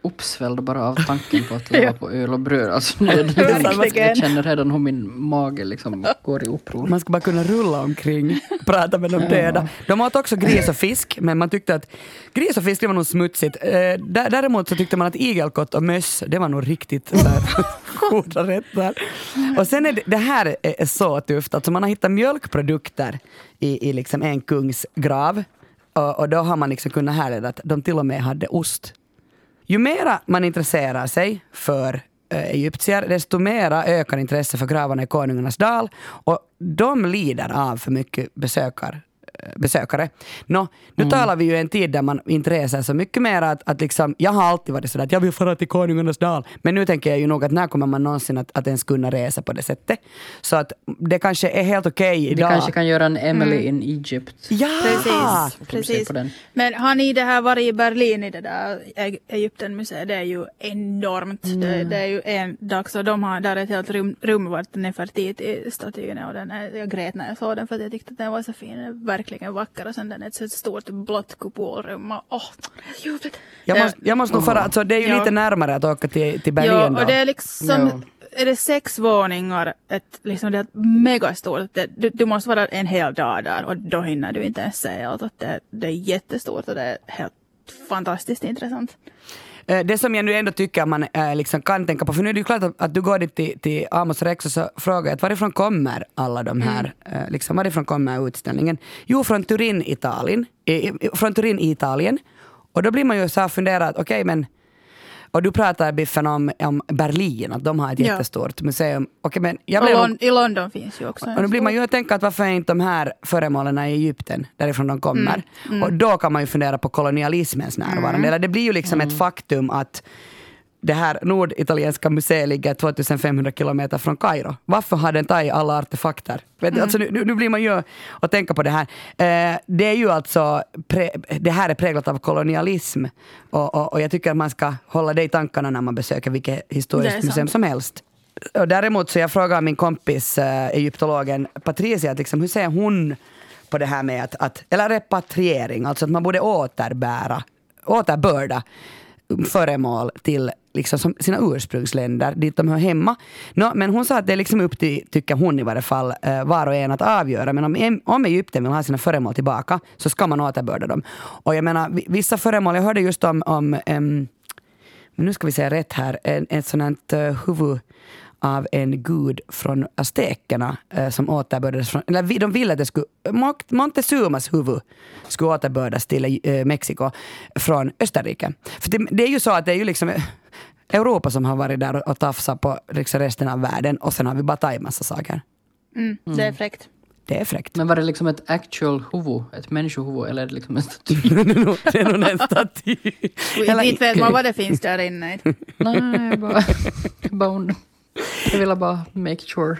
uppsvälld bara av tanken på att leva på öl och bröd. Alltså, det liksom, Verkligen. jag känner redan hur min mage liksom går i uppror. man ska bara kunna rulla omkring och prata med de döda. De åt också gris och fisk, men man tyckte att gris och fisk det var nog smutsigt. Eh, dä- däremot så tyckte man att igelkott och möss, det var nog riktigt goda rätter. Och sen är det, det här är, är så tufft, alltså man har hittat mjölkprodukter i, i liksom en kungs grav. Och, och då har man liksom kunnat härleda att de till och med hade ost. Ju mera man intresserar sig för eh, egyptier, desto mera ökar intresset för gravarna i Konungarnas dal. Och de lider av för mycket besökar, besökare. Nå, nu talar vi ju en tid där man inte reser så mycket mer att, att liksom, jag har alltid varit sådär att jag vill fara till Konungarnas dal. Men nu tänker jag ju nog att när kommer man någonsin att, att ens kunna resa på det sättet? Så att det kanske är helt okej Vi idag. kanske kan göra en Emily in Egypt. Ja! Precis. vi precis. Men har ni det här varit i Berlin i det där Eg- Egyptenmuseet? Det är ju enormt. Det, det är ju en dag så de har där ett helt rum, rum vart Nefertiti-statyn är och den är, jag grät när jag såg den för att jag tyckte att den var så fin. Är verkligen vacker och sen den är ett så stort blått kupolrum och åh, ljuvligt. Jag måste, jag måste nog fara, alltså det är ju Ja. lite närmare att åka till, till Berlin Ja, då. och det är liksom, Ja. är det sex våningar, ett, liksom det är megastort, det, du, du måste vara en hel dag där och då hinner du inte ens se allt. Att Det, det är jättestort och det är helt fantastiskt intressant. Eh, Det som jag nu ändå tycker man eh, liksom kan tänka på, för nu är det ju klart att, att du går dit till, till Amos Rex och så frågar jag varifrån kommer alla de här, eh, liksom, varifrån kommer utställningen? Jo, från Turin, Italien. I, från Turin, Italien. Och då blir man ju så här funderad, okej men och du pratar Biffen om, om Berlin, att de har ett Ja. jättestort museum. Okej, men jag blev Lon, I London finns ju också och nu blir man ju att tänka att varför är inte de här föremålen i Egypten, därifrån de kommer? Och då kan man ju fundera på kolonialismens närvarande. Eller det blir ju liksom ett faktum att det här norditalienska museet ligger 2500 kilometer från Kairo. Varför har den tagit alla artefakter? Du, Alltså nu, nu blir man ju att tänka på det här. Eh, det är ju alltså, pre, det här är präglat av kolonialism. Och, och, och jag tycker att man ska hålla det i tankarna när man besöker vilket historiskt museum som helst. Och däremot så jag frågar min kompis äh, egyptologen Patricia, att liksom, hur ser hon på det här med att, att, eller repatriering, alltså att man borde återbära, återbörda föremål till liksom, som sina ursprungsländer, dit de hör hemma. No, men hon sa att det är liksom upp till, tycker hon i varje fall, eh, var och en att avgöra. Men om, om Egypten vill ha sina föremål tillbaka så ska man återbörda dem. Och jag menar, vissa föremål, jag hörde just om, om um, nu ska vi säga rätt här, ett sånt här eh, huvud en gud från aztekerna uh, som återbördades från, eller de ville att det skulle, Mont- Montezumas huvud skulle återbördas till uh, Mexiko från Österrike. För det, det är ju så att det är ju liksom eh, Europa som har varit där och, tafsat på liksom resten av världen och sen har vi bara tagit massa saker. Mm, det är fräckt. Det är fräckt. Men var det liksom ett actual huvud, ett människohuvud eller är det liksom en staty? det är nog- en staty. Inte vet man vad det finns där inne. Nej, jag bara, jag bara und- jag ville bara make sure.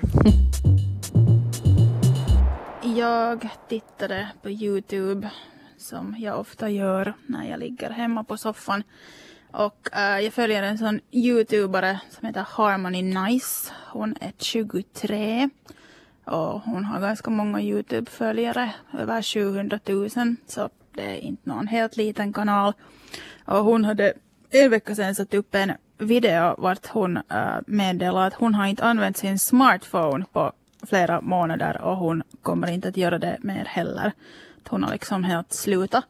Jag tittade på Youtube som jag ofta gör när jag ligger hemma på soffan. Och äh, jag följer en sån youtubare som heter Harmony Nice. Hon är 23. Och hon har ganska många youtube-följare, över 700 000. Så det är inte någon helt liten kanal. Och hon hade en vecka sedan satt upp en video vart hon äh, meddelar att hon har inte använt sin smartphone på flera månader och hon kommer inte att göra det mer heller. Att hon har liksom helt slutat.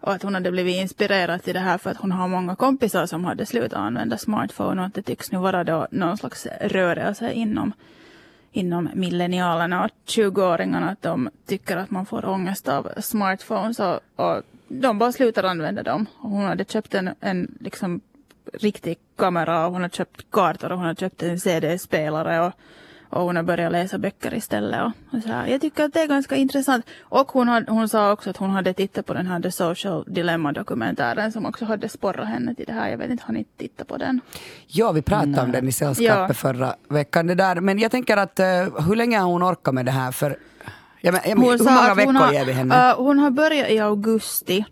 och att hon hade blivit inspirerad till det här för att hon har många kompisar som hade slutat använda smartphone och att det tycks nu vara då någon slags rörelse inom, inom millenialerna och 20-åringarna att de tycker att man får ångest av smartphones och, och de bara slutar använda dem. Och hon hade köpt en, en liksom riktig kamera och hon har köpt kartor och hon har köpt en CD-spelare och, och hon har börjat läsa böcker istället. Och, och så här. Jag tycker att det är ganska intressant. Och hon, had, hon sa också att hon hade tittat på den här The Social Dilemma-dokumentären som också hade sporrat henne till det här. Jag vet inte, har ni tittat på den? Ja, vi pratade om den i sällskapet Ja. förra veckan. Det där. Men jag tänker att eh, hur länge har hon orkat med det här? För, ja, men, ja, men, hur många veckor har, ger vi henne? äh, hon har börjat i augusti.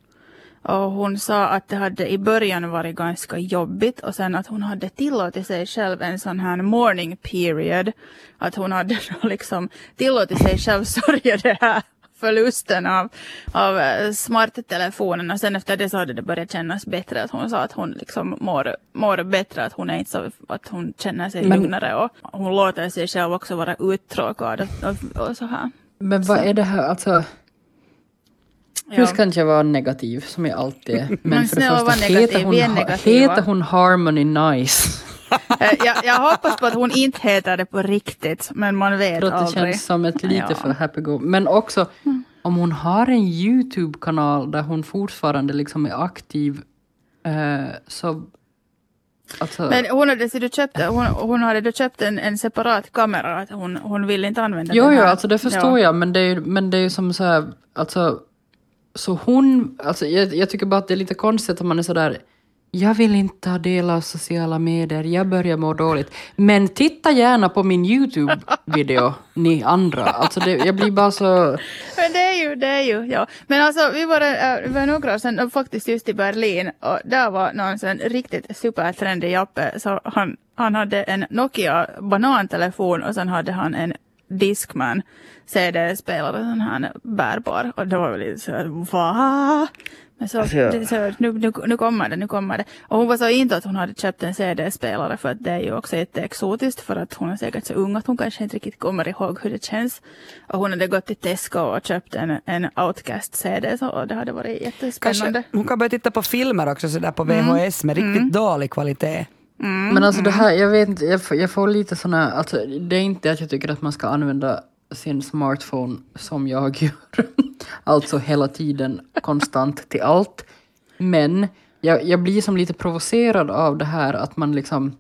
Och hon sa att det hade i början varit ganska jobbigt och sen att hon hade tillåtit sig själv en sån här morning period. Att hon hade liksom tillåtit sig själv sörja det här förlusten av, av eh, smarttelefonen och sen efter det så hade det börjat kännas bättre. Att hon sa att hon liksom mår, mår bättre, att hon är inte så, att hon känner sig Men- lugnare och hon låter sig själv också vara uttråkad och, och, och så här. Men vad är det här, alltså... Nu ska inte jag vara negativ som jag alltid är. Men, Men för det första, heter hon, heter hon Harmony Nice? Eh, jag, jag hoppas på att hon inte heter det på riktigt, men man vet att det aldrig. känns som ett lite Ja. Mm. för happy go. Men också om hon har en YouTube-kanal där hon fortfarande liksom är aktiv eh, så... Alltså, Men hon hade, du köpt, hon, hon hade då köpt en, en separat kamera, att hon, hon vill inte använda jo, den jo, här. alltså det förstår Ja. jag, men det är ju men det är ju som så här, alltså... Så hon, alltså jag, jag tycker bara att det är lite konstigt att man är sådär jag vill inte ta del av sociala medier, jag börjar må dåligt. Men titta gärna på min YouTube-video, ni andra. Alltså det, jag blir bara så... Men det är ju, det är ju, ja. Men alltså vi var, eh, vi var några år sedan faktiskt just i Berlin och där var någon sån riktigt supertrendig jappe. Så han, han hade en Nokia banantelefon och sen hade han en Discman CD-spelare, sån här bärbar. Och det var väl lite så här, va? Men så, Alltså, det, så nu, nu, nu kommer det, nu kommer det. Och hon var så inte att hon hade köpt en CD-spelare för att det är ju också jätteexotiskt för att hon är säkert så ung att hon kanske inte riktigt kommer ihåg hur det känns. Och hon hade gått till Tesco och köpt en, en Outcast-CD så och det hade varit jättespännande. Kanske, hon kan börja titta på filmer också sådär på VHS med riktigt dålig kvalitet. Men alltså det här, jag vet inte, jag får, jag får lite såna, alltså det är inte att jag tycker att man ska använda sin smartphone som jag gör. alltså hela tiden, konstant till allt. Men jag, jag blir som lite provocerad av det här att man liksom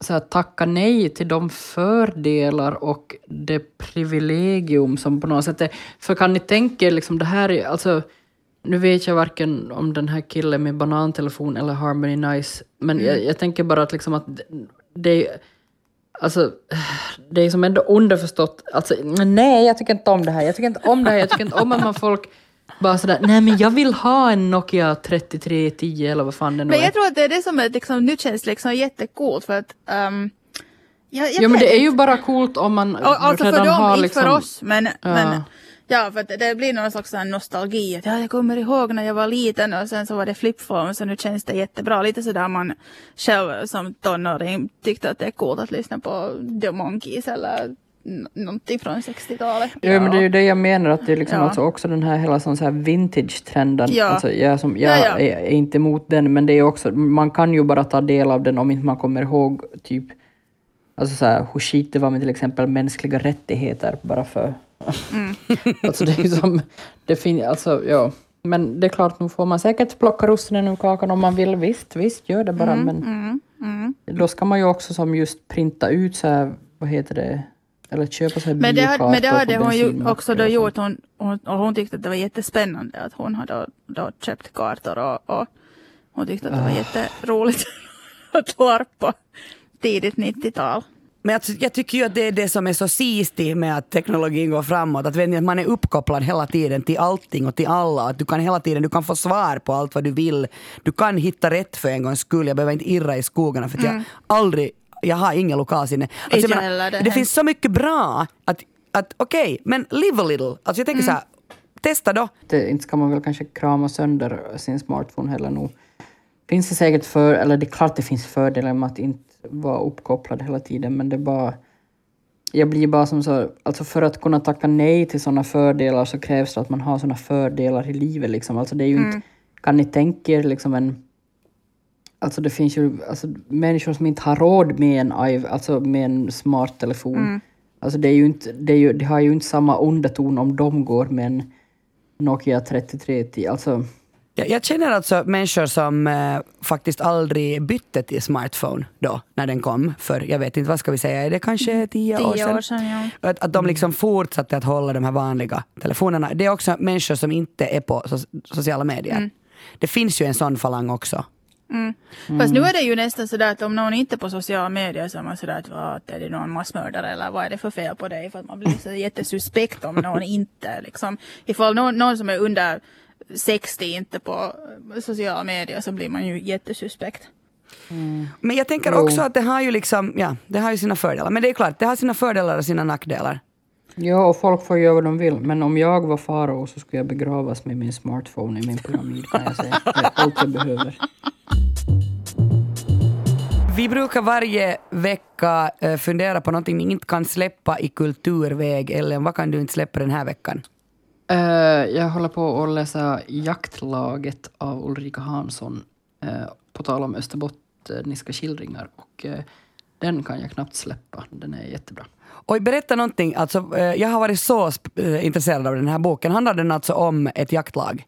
så här, tackar nej till de fördelar och det privilegium som på något sätt är... För kan ni tänka er liksom det här är, alltså nu vet jag varken om den här killen med banantelefon eller Harmony Nice, men jag, jag tänker bara att liksom att det är... Alltså, det är som ändå underförstått, alltså nej jag tycker inte om det här, jag tycker inte om det här, jag tycker inte om att man folk bara sådär, nej men jag vill ha en Nokia 3310 eller vad fan det nu Men är. jag tror att det är det som är liksom, nu känns liksom jättecoolt för att um, jag, jag Ja men det är inte. ju bara coolt om man Och, alltså för redan dem, har inte liksom... för oss. Men, Ja. men ja, för att det blir någon slags nostalgi. Att, ja, jag kommer ihåg när jag var liten och sen så var det flipphone så nu känns det jättebra. Lite sådär man själv som tonåring tyckte att det är coolt att lyssna på The Monkeys eller någonting från 60-talet. Ja, men det är ju det jag menar, att det är liksom Ja. alltså också den här hela sån så här vintage-trenden. Ja. Alltså jag, som, jag Ja, ja. Är, är inte emot den, men det är också, man kan ju bara ta del av den om inte man kommer ihåg typ Alltså så här, hur skit det var med till exempel mänskliga rättigheter bara för... Mm. alltså det är ju som... Det fin, alltså, ja. Men det är klart, nu får man säkert plocka russinen ur kakan om man vill. Visst, visst, gör det bara. Mm, men då ska man ju också som just printa ut så här, vad heter det, eller köpa här Men det, hade, men det hade på hon ju också då gjort. Hon, hon, och hon tyckte att det var jättespännande att hon hade då, köpt kartor och, och hon tyckte att det var Ah. jätteroligt att larpa tidigt 90-tal. Men jag, jag tycker ju att det är det som är så sistigt med att teknologin går framåt. Att, vet ni, att man är uppkopplad hela tiden till allting och till alla. Att du kan hela tiden du kan få svar på allt vad du vill. Du kan hitta rätt för en gångs skull. Jag behöver inte irra i skogarna för att jag aldrig jag har ingen lokalsinne. Alltså, menar, det det finns så mycket bra att, att okej, men live a little. Alltså jag tänker så här, testa då. det, inte ska man väl kanske krama sönder sin smartphone heller nog. Finns det säkert för, eller det är klart det finns fördelar med att inte vara uppkopplad hela tiden, men det bara... Jag blir bara som så, alltså för att kunna tacka nej till sådana fördelar så krävs det att man har sådana fördelar i livet liksom. Alltså det är ju inte kan ni tänka er liksom en... Alltså det finns ju alltså, människor som inte har råd med en, alltså med en smart telefon. Alltså det, är ju inte, det, är ju, det har ju inte samma underton om de går med en Nokia 3310. Alltså, Jag, jag känner alltså människor som eh, faktiskt aldrig bytte till smartphone då, när den kom. För jag vet inte, vad ska vi säga, är det kanske tio, år Tio sedan? år sedan, ja. Att, att de liksom fortsatte att hålla de här vanliga telefonerna. Det är också människor som inte är på so sociala medier. Det finns ju en sån falang också. Fast nu är det ju nästan sådär att om någon inte är på sociala medier så är man sådär att, vad, är det någon massmördare eller vad är det för fel på dig? För att man blir så jättesuspekt om någon inte liksom. Ifall någon, någon som är under 60 inte på sociala medier så blir man ju jättesuspekt. Men jag tänker Jo. också att det har ju liksom, ja, det har ju sina fördelar. Men det är klart, det har sina fördelar och sina nackdelar. ja, och folk får göra vad de vill. Men om jag var farao så skulle jag begravas med min smartphone i min pyramid kan jag säga. Det är allt jag behöver. Vi brukar varje vecka eh, fundera på någonting ni inte kan släppa i kulturväg. Eller vad kan du inte släppa den här veckan? Eh, jag håller på att läsa Jaktlaget av Ulrika Hansson. eh, på tal om österbottniska skildringar. Och eh, den kan jag knappt släppa. Den är jättebra. Oj, berätta någonting. Alltså, jag har varit så intresserad av den här boken. Handlar den alltså om ett jaktlag?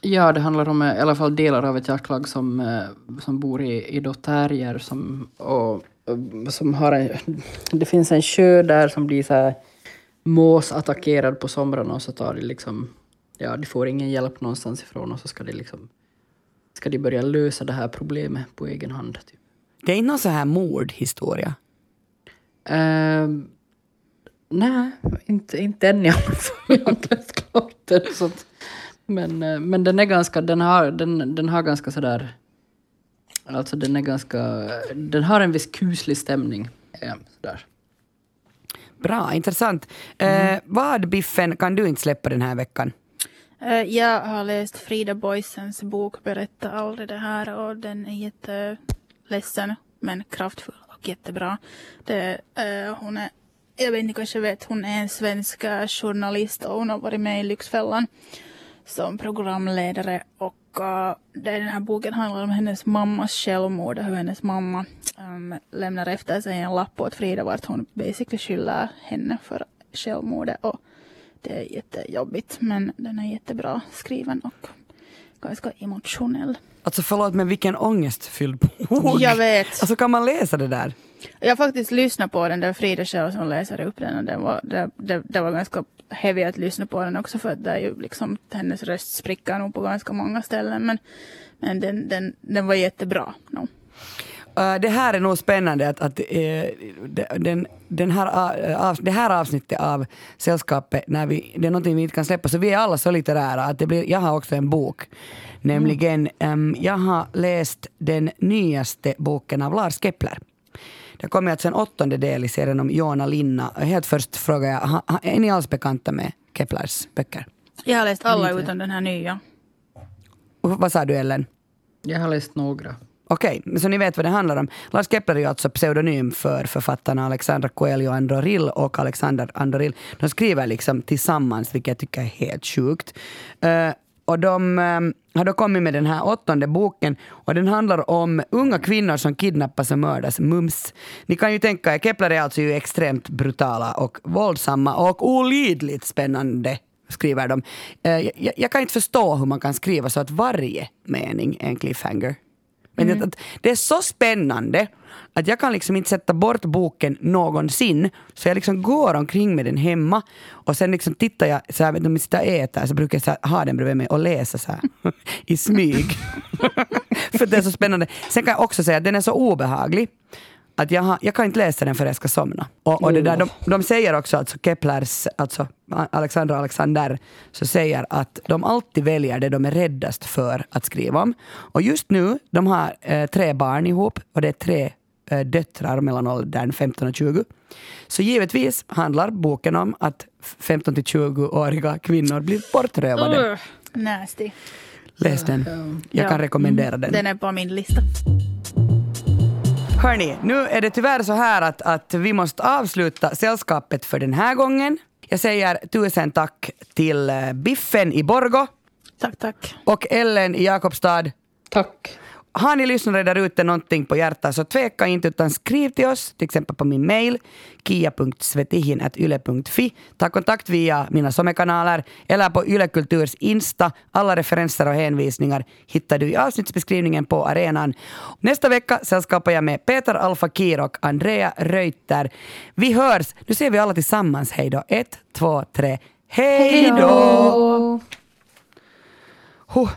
Ja, det handlar om i alla fall delar av ett jaktlag som, som bor i, i då terrier som, och, och som har en, det finns en sjö där som blir så här måsattackerad på somrarna och så tar de liksom, ja, de får ingen hjälp någonstans ifrån och så ska de liksom, ska de börja lösa det här problemet på egen hand. Typ. Det är inte någon så här mordhistoria. Ehm, nej, inte, inte än i alla fall. Jag har inte läst klart den. Så att, men, eh, men den är ganska, den har, den, den har ganska sådär, alltså den är ganska, den har en viss kuslig stämning. eh, sådär. Bra, intressant. Eh, vad, Biffen, kan du inte släppa den här veckan? Eh, Jag har läst Frida Boisens bok Berätta aldrig det här och den är jätteledsen men kraftfull och jättebra. Det, eh, hon är, jag vet inte, kanske vet, hon är en svensk journalist och hon har varit med i Lyxfällan som programledare och det, den här boken handlar om hennes mammas självmord och hur hennes mamma um, lämnar efter sig en lapp åt Frida vart hon basically skyller henne för självmordet och det är jättejobbigt men den är jättebra skriven och ganska emotionell. Alltså förlåt, men vilken ångestfylld bok. Jag vet. Alltså kan man läsa det där? Jag har faktiskt lyssnat på den, där Frida själv som läser upp den och den var, det, det, det var ganska heavy att lyssna på den också för att det är ju liksom hennes röst spricker nog på ganska många ställen men, men den, den, den var jättebra. No. Eh, det här är nog spännande att, att eh, den, den här, av, det här avsnittet av Sällskapet, när vi, det är någonting vi inte kan släppa, så vi är alla så litterära att det blir, jag har också en bok. Nämligen, em, jag har läst den nyaste boken av Lars Kepler. Det kommer alltså en åttonde del i serien om Jona Linna. Helt först frågar jag, ha- ha- är ni alls bekanta med Keplers böcker? Jag har läst alla utom den här nya. Och Vad sa du Ellen? Jag har läst några. Okej, så ni vet vad det handlar om. Lars Kepler är ju alltså pseudonym för författarna Alexandra Coelho Andoril och Alexander Andoril. De skriver liksom tillsammans, vilket jag tycker är helt sjukt. Eh, och de eh, har då kommit med den här åttonde boken och den handlar om unga kvinnor som kidnappas och mördas, mums. Ni kan ju tänka er, Kepler är alltså ju extremt brutala och våldsamma och olidligt spännande skriver de. Eh, jag, jag kan inte förstå hur man kan skriva så att varje mening är en cliffhanger. Men att, det är så spännande att jag kan liksom inte sätta bort boken någonsin. Så jag liksom går omkring med den hemma och sen liksom tittar jag, så här, om jag sitter och äter så brukar jag så här, ha den bredvid mig och läsa så här i smyg. För det är så spännande. Sen kan jag också säga att den är så obehaglig att jag, har, jag kan inte läsa den för jag ska somna. Och, och det där, de, de säger också, alltså Keplers, alltså Alexander och Alexander, så säger att de alltid väljer det de är räddast för att skriva om. Och just nu, de har eh, tre barn ihop och det är tre eh, döttrar mellan åldern 15 och 20. Så givetvis handlar boken om att 15 till 20-åriga kvinnor blir bortrövade. Ugh, nasty. Läs den. Jag Ja. kan rekommendera den. Den är på min lista. Hörni, nu är det tyvärr så här att, att vi måste avsluta sällskapet för den här gången. Jag säger tusen tack till eh, Biffen i Borgo. Tack, tack. Och Ellen i Jakobstad, Tack. Har ni lyssnare där ute någonting på hjärtat så tveka inte utan skriv till oss, till exempel på min mail kia.svetihin.yle.fi. Ta kontakt via mina somekanaler eller på Yle Kulturs Insta. Alla referenser och hänvisningar hittar du i avsnittsbeskrivningen på arenan. Nästa vecka sällskapar jag med Peter Alfa Kir och Andrea Reuter. Vi hörs! Nu säger vi alla tillsammans hej då. Ett, två, tre. Hej då! Huh.